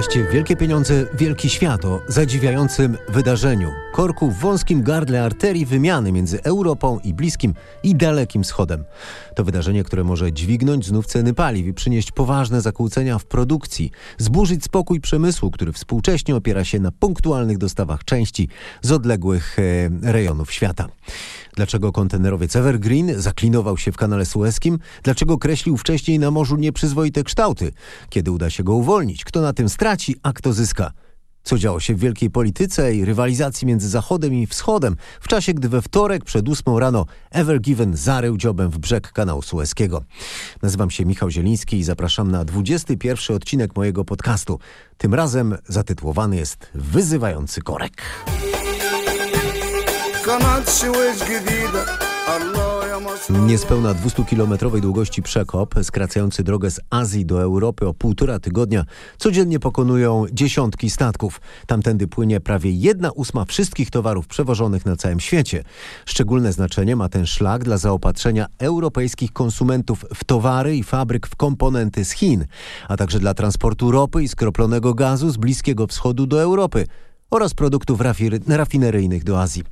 podcaście Wielkie Pieniądze, Wielki Świat o zadziwiającym wydarzeniu. Korku w wąskim gardle arterii wymiany między Europą i Bliskim i Dalekim Wschodem. To wydarzenie, które może dźwignąć znów ceny paliw i przynieść poważne zakłócenia w produkcji, zburzyć spokój przemysłu, który współcześnie opiera się na punktualnych dostawach części z odległych e, rejonów świata. Dlaczego kontenerowiec Evergreen zaklinował się w kanale sueskim? Dlaczego kreślił wcześniej na morzu nieprzyzwoite kształty? Kiedy uda się go uwolnić? Kto na tym straci, a kto zyska? Co działo się w wielkiej polityce i rywalizacji między Zachodem i Wschodem w czasie, gdy we wtorek przed ósmą rano Evergiven zarył dziobem w brzeg kanału sueskiego. Nazywam się Michał Zieliński i zapraszam na 21 odcinek mojego podcastu. Tym razem zatytułowany jest Wyzywający korek. Niespełna 200-kilometrowej długości przekop, skracający drogę z Azji do Europy o półtora tygodnia, codziennie pokonują dziesiątki statków. Tamtędy płynie prawie jedna ósma wszystkich towarów przewożonych na całym świecie. Szczególne znaczenie ma ten szlak dla zaopatrzenia europejskich konsumentów w towary i fabryk w komponenty z Chin, a także dla transportu ropy i skroplonego gazu z Bliskiego Wschodu do Europy oraz produktów rafineryjnych do Azji.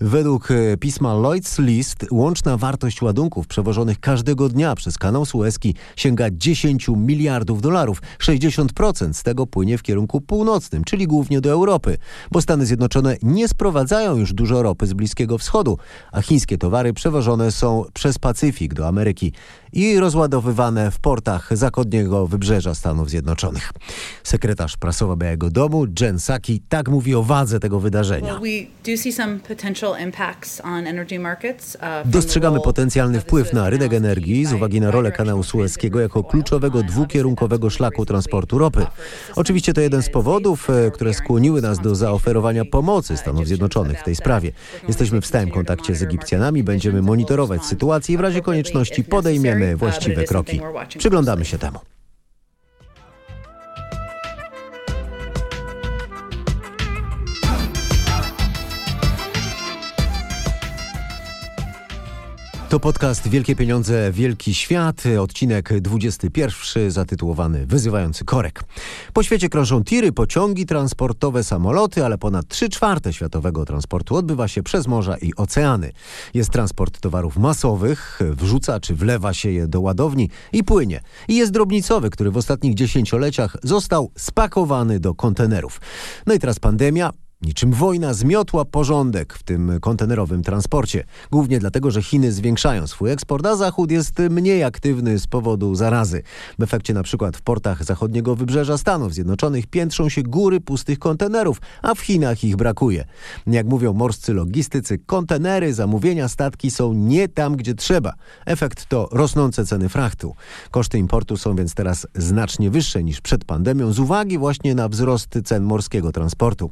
Według e, pisma Lloyd's List łączna wartość ładunków przewożonych każdego dnia przez kanał Suezki sięga 10 miliardów dolarów. 60% z tego płynie w kierunku północnym, czyli głównie do Europy, bo Stany Zjednoczone nie sprowadzają już dużo ropy z Bliskiego Wschodu, a chińskie towary przewożone są przez Pacyfik do Ameryki i rozładowywane w portach zachodniego wybrzeża Stanów Zjednoczonych. Sekretarz prasowa Białego Domu Jen Psaki tak mówi o wadze tego wydarzenia. Uh, Dostrzegamy potencjalny wpływ na rynek energii z uwagi na rolę kanału sueskiego jako kluczowego dwukierunkowego szlaku transportu ropy. Oczywiście to jeden z powodów, e, które skłoniły nas do zaoferowania pomocy Stanów Zjednoczonych w tej sprawie. Jesteśmy w stałym kontakcie z Egipcjanami, będziemy monitorować sytuację i w razie konieczności podejmiemy właściwe kroki. Przyglądamy się temu. To podcast Wielkie Pieniądze, Wielki Świat, odcinek 21 zatytułowany Wyzywający korek. Po świecie krążą tiry, pociągi transportowe, samoloty, ale ponad 3 czwarte światowego transportu odbywa się przez morza i oceany. Jest transport towarów masowych, wrzuca czy wlewa się je do ładowni i płynie. I jest drobnicowy, który w ostatnich dziesięcioleciach został spakowany do kontenerów. No i teraz pandemia, Niczym wojna zmiotła porządek w tym kontenerowym transporcie. Głównie dlatego, że Chiny zwiększają swój eksport, a Zachód jest mniej aktywny z powodu zarazy. W efekcie na przykład w portach zachodniego wybrzeża Stanów Zjednoczonych piętrzą się góry pustych kontenerów, a w Chinach ich brakuje. Jak mówią morscy logistycy, kontenery, zamówienia, statki są nie tam, gdzie trzeba. Efekt to rosnące ceny frachtu. Koszty importu są więc teraz znacznie wyższe niż przed pandemią z uwagi właśnie na wzrost cen morskiego transportu.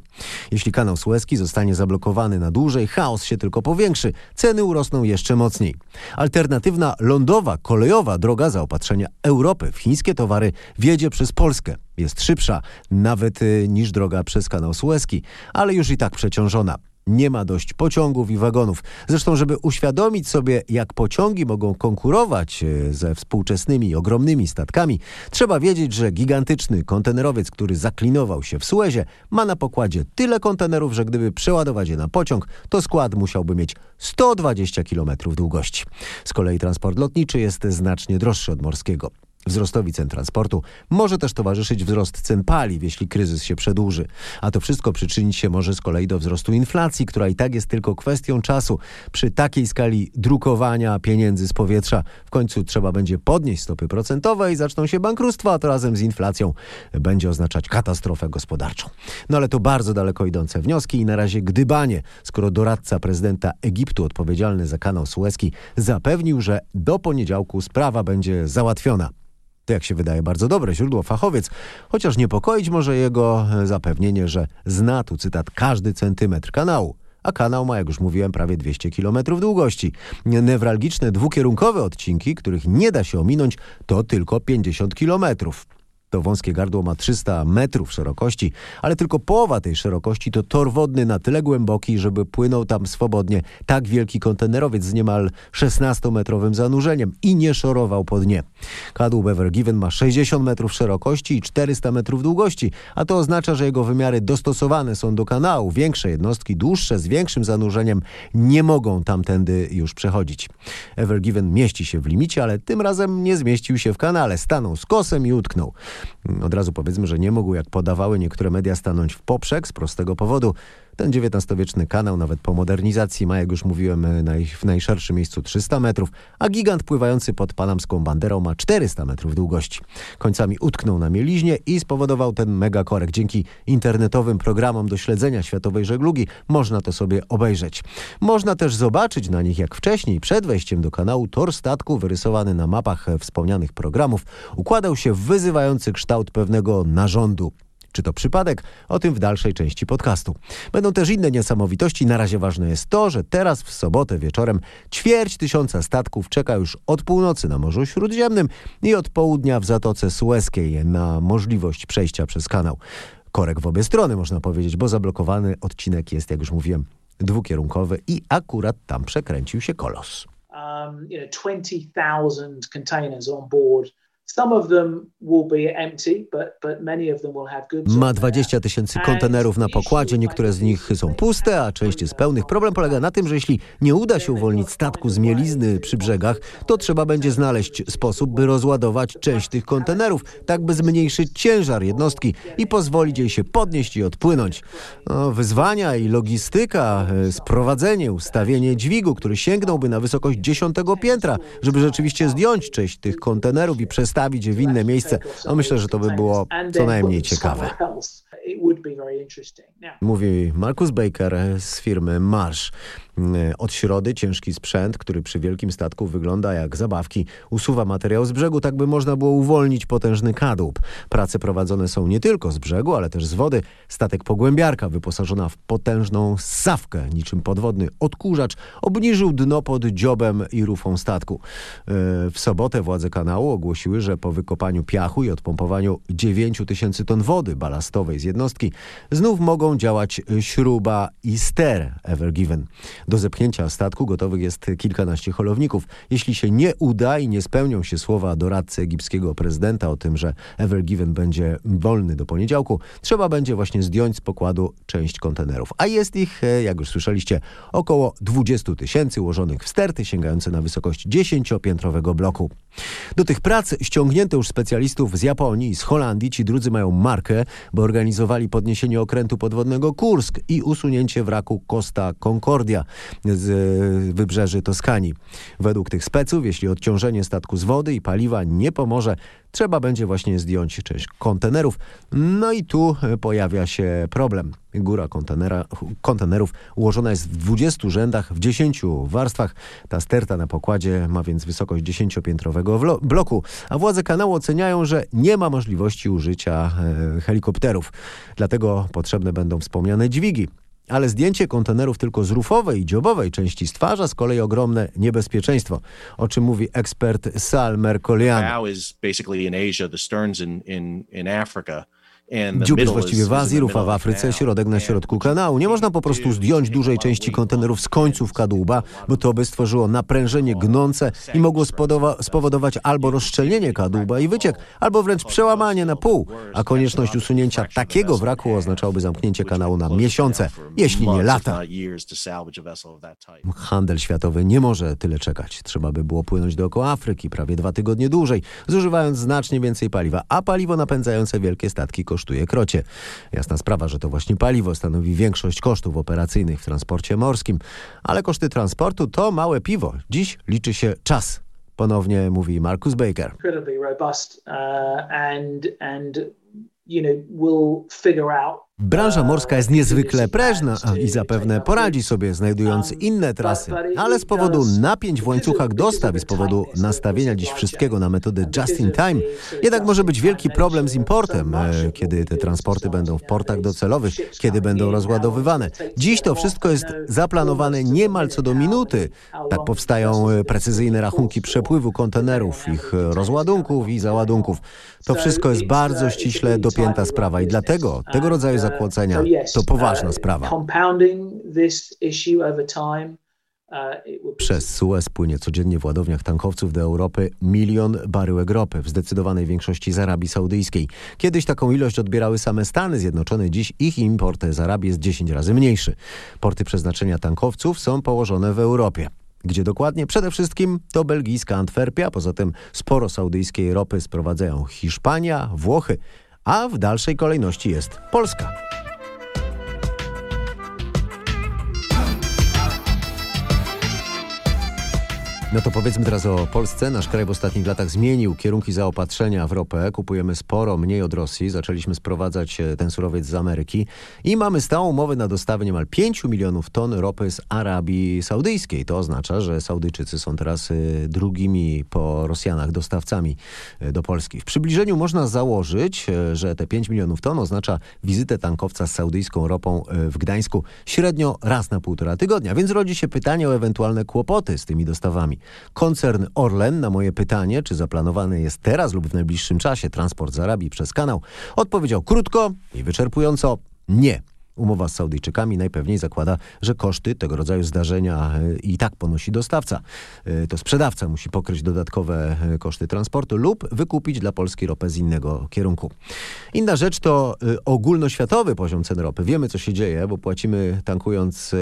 Jeśli kanał Suezki zostanie zablokowany na dłużej, chaos się tylko powiększy, ceny urosną jeszcze mocniej. Alternatywna lądowa, kolejowa droga zaopatrzenia Europy w chińskie towary wiedzie przez Polskę. Jest szybsza nawet y, niż droga przez kanał Suezki, ale już i tak przeciążona nie ma dość pociągów i wagonów. Zresztą, żeby uświadomić sobie, jak pociągi mogą konkurować e, ze współczesnymi, ogromnymi statkami, trzeba wiedzieć, że gigantyczny kontenerowiec, który zaklinował się w Suezie, ma na pokładzie tyle kontenerów, że gdyby przeładować je na pociąg, to skład musiałby mieć 120 km długości. Z kolei transport lotniczy jest znacznie droższy od morskiego. Wzrostowi cen transportu może też towarzyszyć wzrost cen paliw, jeśli kryzys się przedłuży. A to wszystko przyczynić się może z kolei do wzrostu inflacji, która i tak jest tylko kwestią czasu. Przy takiej skali drukowania pieniędzy z powietrza w końcu trzeba będzie podnieść stopy procentowe i zaczną się bankructwa, a to razem z inflacją będzie oznaczać katastrofę gospodarczą. No ale to bardzo daleko idące wnioski i na razie gdybanie, skoro doradca prezydenta Egiptu odpowiedzialny za kanał Suezki zapewnił, że do poniedziałku sprawa będzie załatwiona. To jak się wydaje bardzo dobre źródło, fachowiec, chociaż niepokoić może jego zapewnienie, że zna tu cytat każdy centymetr kanału a kanał ma, jak już mówiłem, prawie 200 km długości. Newralgiczne dwukierunkowe odcinki, których nie da się ominąć, to tylko 50 kilometrów. To wąskie gardło ma 300 metrów szerokości, ale tylko połowa tej szerokości to tor wodny na tyle głęboki, żeby płynął tam swobodnie tak wielki kontenerowiec z niemal 16-metrowym zanurzeniem i nie szorował po dnie. Kadłub Ever Given ma 60 metrów szerokości i 400 metrów długości, a to oznacza, że jego wymiary dostosowane są do kanału. Większe jednostki, dłuższe, z większym zanurzeniem nie mogą tamtędy już przechodzić. Ever Given mieści się w limicie, ale tym razem nie zmieścił się w kanale. Stanął z kosem i utknął. Od razu powiedzmy, że nie mógł, jak podawały niektóre media, stanąć w poprzek z prostego powodu. Ten XIX-wieczny kanał, nawet po modernizacji, ma, jak już mówiłem, naj, w najszerszym miejscu 300 metrów, a gigant pływający pod panamską banderą ma 400 metrów długości. Końcami utknął na mieliźnie i spowodował ten megakorek. Dzięki internetowym programom do śledzenia światowej żeglugi można to sobie obejrzeć. Można też zobaczyć na nich, jak wcześniej, przed wejściem do kanału, tor statku wyrysowany na mapach wspomnianych programów układał się w wyzywający kształt pewnego narządu. Czy to przypadek? O tym w dalszej części podcastu. Będą też inne niesamowitości. Na razie ważne jest to, że teraz w sobotę wieczorem ćwierć tysiąca statków czeka już od północy na Morzu Śródziemnym i od południa w Zatoce Sueskiej na możliwość przejścia przez kanał. Korek w obie strony można powiedzieć, bo zablokowany odcinek jest, jak już mówiłem, dwukierunkowy i akurat tam przekręcił się kolos. Um, you know, 20,000 containers on board ma 20 tysięcy kontenerów na pokładzie, niektóre z nich są puste, a część jest pełnych. Problem polega na tym, że jeśli nie uda się uwolnić statku z mielizny przy brzegach, to trzeba będzie znaleźć sposób, by rozładować część tych kontenerów, tak by zmniejszyć ciężar jednostki i pozwolić jej się podnieść i odpłynąć. No, wyzwania i logistyka, e, sprowadzenie, ustawienie dźwigu, który sięgnąłby na wysokość dziesiątego piętra, żeby rzeczywiście zdjąć część tych kontenerów i przestawić przestawić w inne miejsce, no myślę, że to by było co najmniej ciekawe. Mówi Marcus Baker z firmy Marsh. Od środy ciężki sprzęt, który przy wielkim statku wygląda jak zabawki, usuwa materiał z brzegu, tak by można było uwolnić potężny kadłub. Prace prowadzone są nie tylko z brzegu, ale też z wody. Statek pogłębiarka wyposażona w potężną sawkę, niczym podwodny odkurzacz, obniżył dno pod dziobem i rufą statku. E, w sobotę władze kanału ogłosiły, że po wykopaniu piachu i odpompowaniu 9 tysięcy ton wody balastowej z jednostki znów mogą działać śruba i ster Ever Given. Do zepchnięcia statku gotowych jest kilkanaście holowników. Jeśli się nie uda i nie spełnią się słowa doradcy egipskiego prezydenta o tym, że Ever Given będzie wolny do poniedziałku, trzeba będzie właśnie zdjąć z pokładu część kontenerów. A jest ich, e, jak już słyszeliście, około 20 tysięcy ułożonych w sterty sięgające na wysokość dziesięciopiętrowego bloku. Do tych prac ściągnięto już specjalistów z Japonii i z Holandii. Ci drudzy mają markę, bo organizowali podniesienie okrętu podwodnego Kursk i usunięcie wraku Costa Concordia z wybrzeży Toskanii. Według tych speców, jeśli odciążenie statku z wody i paliwa nie pomoże, trzeba będzie właśnie zdjąć część kontenerów. No i tu pojawia się problem. Góra kontenerów ułożona jest w 20 rzędach, w 10 warstwach. Ta sterta na pokładzie ma więc wysokość 10-piętrowego bloku, a władze kanału oceniają, że nie ma możliwości użycia e, helikopterów. Dlatego potrzebne będą wspomniane dźwigi. Ale zdjęcie kontenerów tylko z rufowej i dziobowej części stwarza z kolei ogromne niebezpieczeństwo, o czym mówi ekspert Sal Mercolian. Dziób jest właściwie w Azji, rufa w Afryce, środek na środku kanału. Nie można po prostu zdjąć dużej części kontenerów z końców kadłuba, bo to by stworzyło naprężenie gnące i mogło spowodować albo rozszczelnienie kadłuba i wyciek, albo wręcz przełamanie na pół. A konieczność usunięcia takiego wraku oznaczałoby zamknięcie kanału na miesiące, jeśli nie lata. Handel światowy nie może tyle czekać. Trzeba by było płynąć dookoła Afryki prawie dwa tygodnie dłużej, zużywając znacznie więcej paliwa, a paliwo napędzające wielkie statki kosztuje kosztuje krocie. Jasna sprawa, że to właśnie paliwo stanowi większość kosztów operacyjnych w transporcie morskim, ale koszty transportu to małe piwo. Dziś liczy się czas. Ponownie mówi Marcus Baker. Incredibly robust uh, and, and you know, figure out Branża morska jest niezwykle prężna i zapewne poradzi sobie, znajdując inne trasy, ale z powodu napięć w łańcuchach dostaw i z powodu nastawienia dziś wszystkiego na metodę just in time, jednak może być wielki problem z importem, e, kiedy te transporty będą w portach docelowych, kiedy będą rozładowywane. Dziś to wszystko jest zaplanowane niemal co do minuty. Tak powstają e, precyzyjne rachunki przepływu kontenerów, ich rozładunków i załadunków. To wszystko jest bardzo ściśle dopięta sprawa i dlatego tego rodzaju zakłócenia to poważna sprawa. Przez Suez płynie codziennie w ładowniach tankowców do Europy milion baryłek ropy, w zdecydowanej większości z Arabii Saudyjskiej. Kiedyś taką ilość odbierały same Stany Zjednoczone, dziś ich import z Arabii jest 10 razy mniejszy. Porty przeznaczenia tankowców są położone w Europie. Gdzie dokładnie? Przede wszystkim to belgijska Antwerpia, poza tym sporo saudyjskiej ropy sprowadzają Hiszpania, Włochy, a w dalszej kolejności jest Polska. No to powiedzmy teraz o Polsce. Nasz kraj w ostatnich latach zmienił kierunki zaopatrzenia w ropę. Kupujemy sporo mniej od Rosji. Zaczęliśmy sprowadzać e, ten surowiec z Ameryki i mamy stałą umowę na dostawę niemal 5 milionów ton ropy z Arabii Saudyjskiej. To oznacza, że Saudyjczycy są teraz e, drugimi po Rosjanach dostawcami e, do Polski. W przybliżeniu można założyć, że te 5 milionów ton oznacza wizytę tankowca z saudyjską ropą w Gdańsku średnio raz na półtora tygodnia. Więc rodzi się pytanie o ewentualne kłopoty z tymi dostawami. Koncern Orlen na moje pytanie, czy zaplanowany jest teraz lub w najbliższym czasie transport z Arabii przez kanał, odpowiedział krótko i wyczerpująco nie. Umowa z Saudyjczykami najpewniej zakłada, że koszty tego rodzaju zdarzenia e, i tak ponosi dostawca. E, to sprzedawca musi pokryć dodatkowe e, koszty transportu lub wykupić dla Polski ropę z innego kierunku. Inna rzecz to ogólnoświatowy poziom cen ropy. Wiemy, co się dzieje, bo płacimy tankując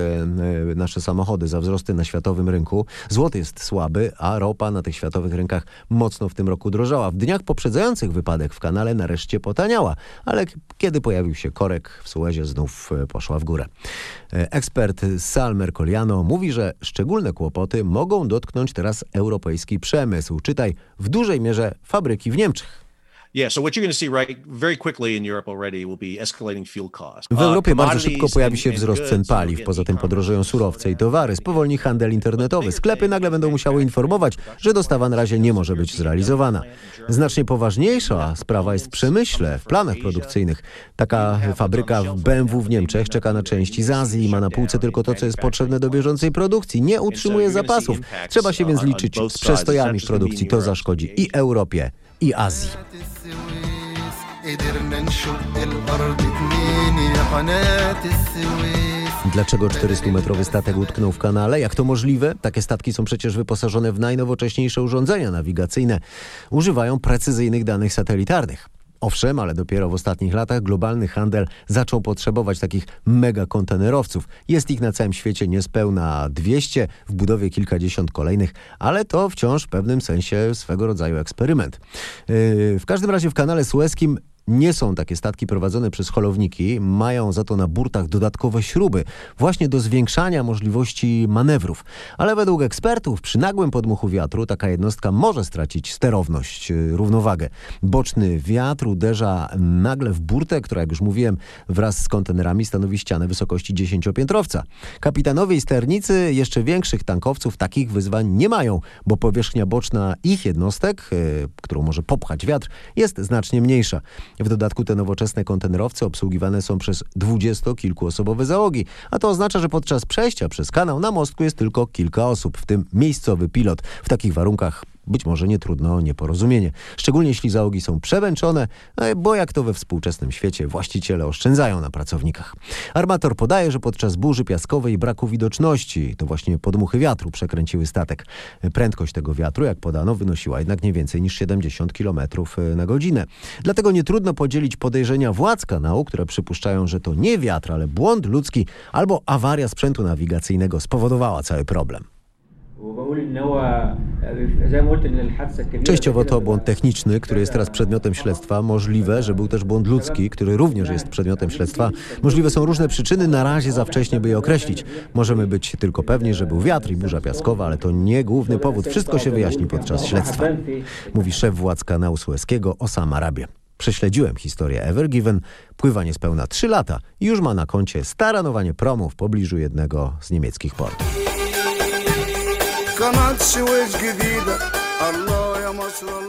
nasze samochody za wzrosty na światowym rynku. Złoty jest słaby, a ropa na tych światowych rynkach mocno w tym roku drożała. W dniach poprzedzających wypadek w kanale nareszcie potaniała, ale kiedy pojawił się korek w Suezie znów E, poszła w górę. E, ekspert Sal Mercoliano mówi, że szczególne kłopoty mogą dotknąć teraz europejski przemysł. Czytaj, w dużej mierze fabryki w Niemczech. W Europie bardzo szybko pojawi się wzrost cen paliw, poza tym podrożeją surowce i towary, spowolni handel internetowy. Sklepy nagle będą musiały informować, że dostawa na razie nie może być zrealizowana. Znacznie poważniejsza sprawa jest w przemyśle, w planach produkcyjnych. Taka fabryka w BMW w Niemczech czeka na części z Azji i ma na półce tylko to, co jest potrzebne do bieżącej produkcji. Nie utrzymuje zapasów. Trzeba się więc liczyć z przestojami w produkcji. To zaszkodzi i Europie, i Azji. Dlaczego 400-metrowy statek utknął w kanale? Jak to możliwe? Takie statki są przecież wyposażone w najnowocześniejsze urządzenia nawigacyjne. Używają precyzyjnych danych satelitarnych. Owszem, ale dopiero w ostatnich latach globalny handel zaczął potrzebować takich megakontenerowców. Jest ich na całym świecie niespełna 200, w budowie kilkadziesiąt kolejnych, ale to wciąż w pewnym sensie swego rodzaju eksperyment. Yy, w każdym razie w kanale sueskim nie są takie statki prowadzone przez holowniki, mają za to na burtach dodatkowe śruby, właśnie do zwiększania możliwości manewrów. Ale według ekspertów przy nagłym podmuchu wiatru taka jednostka może stracić sterowność, y, równowagę. Boczny wiatr uderza nagle w burtę, która jak już mówiłem wraz z kontenerami stanowi ścianę wysokości dziesięciopiętrowca. Kapitanowie i sternicy jeszcze większych tankowców takich wyzwań nie mają, bo powierzchnia boczna ich jednostek, y, którą może popchać wiatr, jest znacznie mniejsza. W dodatku te nowoczesne kontenerowce obsługiwane są przez dwudziestokilkuosobowe załogi, a to oznacza, że podczas przejścia przez kanał na mostku jest tylko kilka osób, w tym miejscowy pilot. W takich warunkach być może nie trudno o nieporozumienie. Szczególnie jeśli załogi są przemęczone, e, bo jak to we współczesnym świecie właściciele oszczędzają na pracownikach. Armator podaje, że podczas burzy piaskowej i braku widoczności to właśnie podmuchy wiatru przekręciły statek. Prędkość tego wiatru, jak podano, wynosiła jednak nie więcej niż 70 km e, na godzinę. Dlatego nie trudno podzielić podejrzenia władz kanału, które przypuszczają, że to nie wiatr, ale błąd ludzki albo awaria sprzętu nawigacyjnego spowodowała cały problem. Częściowo to błąd techniczny, który jest teraz przedmiotem śledztwa. Możliwe, że był też błąd ludzki, który również jest przedmiotem śledztwa. Możliwe są różne przyczyny, na razie za wcześnie, by je określić. Możemy być tylko pewni, że był wiatr i burza piaskowa, ale to nie główny powód. Wszystko się wyjaśni podczas śledztwa. Mówi szef władz kanału Sueskiego Osama Rabia. Prześledziłem historię Ever Given, pływa niespełna 3 lata i już ma na koncie staranowanie promu w pobliżu jednego z niemieckich portów. قناة سويس جديدة. الله.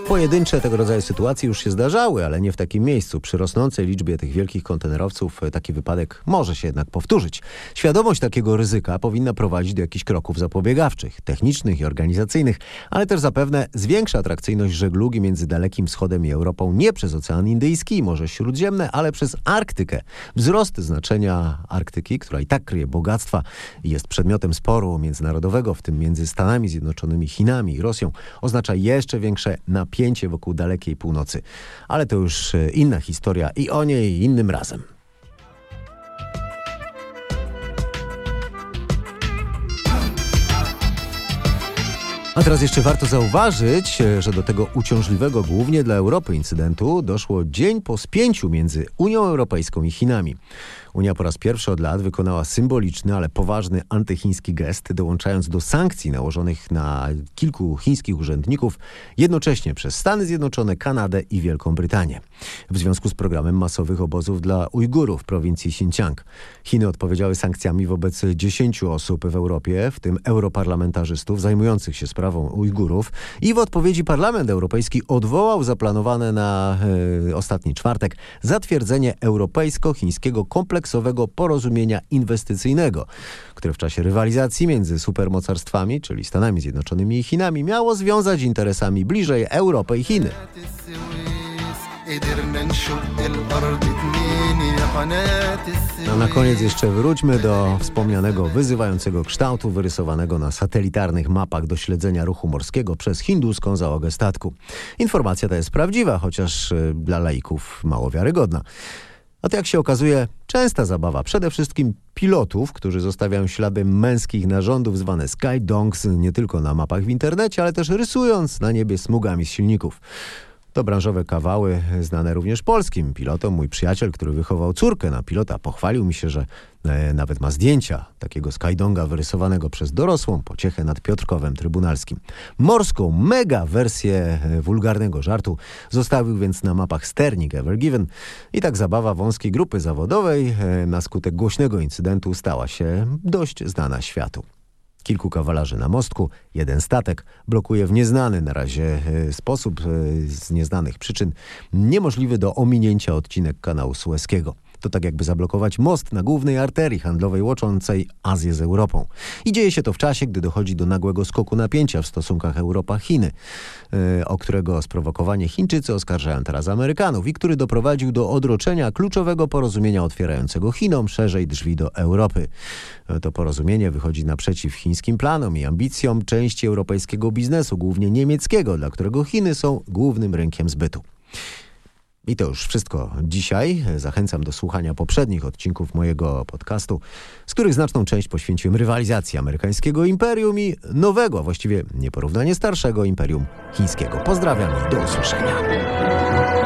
Pojedyncze tego rodzaju sytuacje już się zdarzały, ale nie w takim miejscu. Przy rosnącej liczbie tych wielkich kontenerowców e, taki wypadek może się jednak powtórzyć. Świadomość takiego ryzyka powinna prowadzić do jakichś kroków zapobiegawczych, technicznych i organizacyjnych, ale też zapewne zwiększa atrakcyjność żeglugi między Dalekim Wschodem i Europą nie przez Ocean Indyjski i Morze Śródziemne, ale przez Arktykę. Wzrost znaczenia Arktyki, która i tak kryje bogactwa i jest przedmiotem sporu międzynarodowego, w tym między Stanami Zjednoczonymi, Chinami i Rosją, oznacza jeszcze większe napięcie wokół dalekiej północy. Ale to już e, inna historia i o niej innym razem. A teraz jeszcze warto zauważyć, że do tego uciążliwego głównie dla Europy incydentu doszło dzień po spięciu między Unią Europejską i Chinami. Unia po raz pierwszy od lat wykonała symboliczny, ale poważny antychiński gest, dołączając do sankcji nałożonych na kilku chińskich urzędników, jednocześnie przez Stany Zjednoczone, Kanadę i Wielką Brytanię. W związku z programem masowych obozów dla Ujgurów w prowincji Xinjiang. Chiny odpowiedziały sankcjami wobec 10 osób w Europie, w tym europarlamentarzystów zajmujących się sprawą Ujgurów i w odpowiedzi Parlament Europejski odwołał zaplanowane na e, ostatni czwartek zatwierdzenie europejsko-chińskiego kompleksowego porozumienia inwestycyjnego, które w czasie rywalizacji między supermocarstwami, czyli Stanami Zjednoczonymi i Chinami, miało związać interesami bliżej Europy i Chiny. A na koniec jeszcze wróćmy do wspomnianego wyzywającego kształtu wyrysowanego na satelitarnych mapach do śledzenia ruchu morskiego przez hinduską załogę statku. Informacja ta jest prawdziwa, chociaż e, dla laików mało wiarygodna. A to jak się okazuje częsta zabawa, przede wszystkim pilotów, którzy zostawiają ślady męskich narządów zwane skydongs nie tylko na mapach w internecie, ale też rysując na niebie smugami z silników. To branżowe kawały znane również polskim pilotom. Mój przyjaciel, który wychował córkę na pilota, pochwalił mi się, że e, nawet ma zdjęcia takiego skydonga wyrysowanego przez dorosłą pociechę nad Piotrkowem Trybunalskim. Morską mega wersję e, wulgarnego żartu zostawił więc na mapach sternik Ever Given i tak zabawa wąskiej grupy zawodowej e, na skutek głośnego incydentu stała się dość znana światu. Kilku kawalarzy na mostku, jeden statek blokuje w nieznany na razie e, sposób, e, z nieznanych przyczyn, niemożliwy do ominięcia odcinek kanału Sueskiego. To tak jakby zablokować most na głównej arterii handlowej łączącej Azję z Europą. I dzieje się to w czasie, gdy dochodzi do nagłego skoku napięcia w stosunkach Europa-Chiny, e, o którego sprowokowanie Chińczycy oskarżają teraz Amerykanów i który doprowadził do odroczenia kluczowego porozumienia otwierającego Chinom szerzej drzwi do Europy. E, to porozumienie wychodzi naprzeciw chińskim planom i ambicjom części europejskiego biznesu, głównie niemieckiego, dla którego Chiny są głównym rynkiem zbytu. I to już wszystko dzisiaj. Zachęcam do słuchania poprzednich odcinków mojego podcastu, z których znaczną część poświęciłem rywalizacji amerykańskiego imperium i nowego, właściwie nieporównanie starszego imperium chińskiego. Pozdrawiam i do usłyszenia.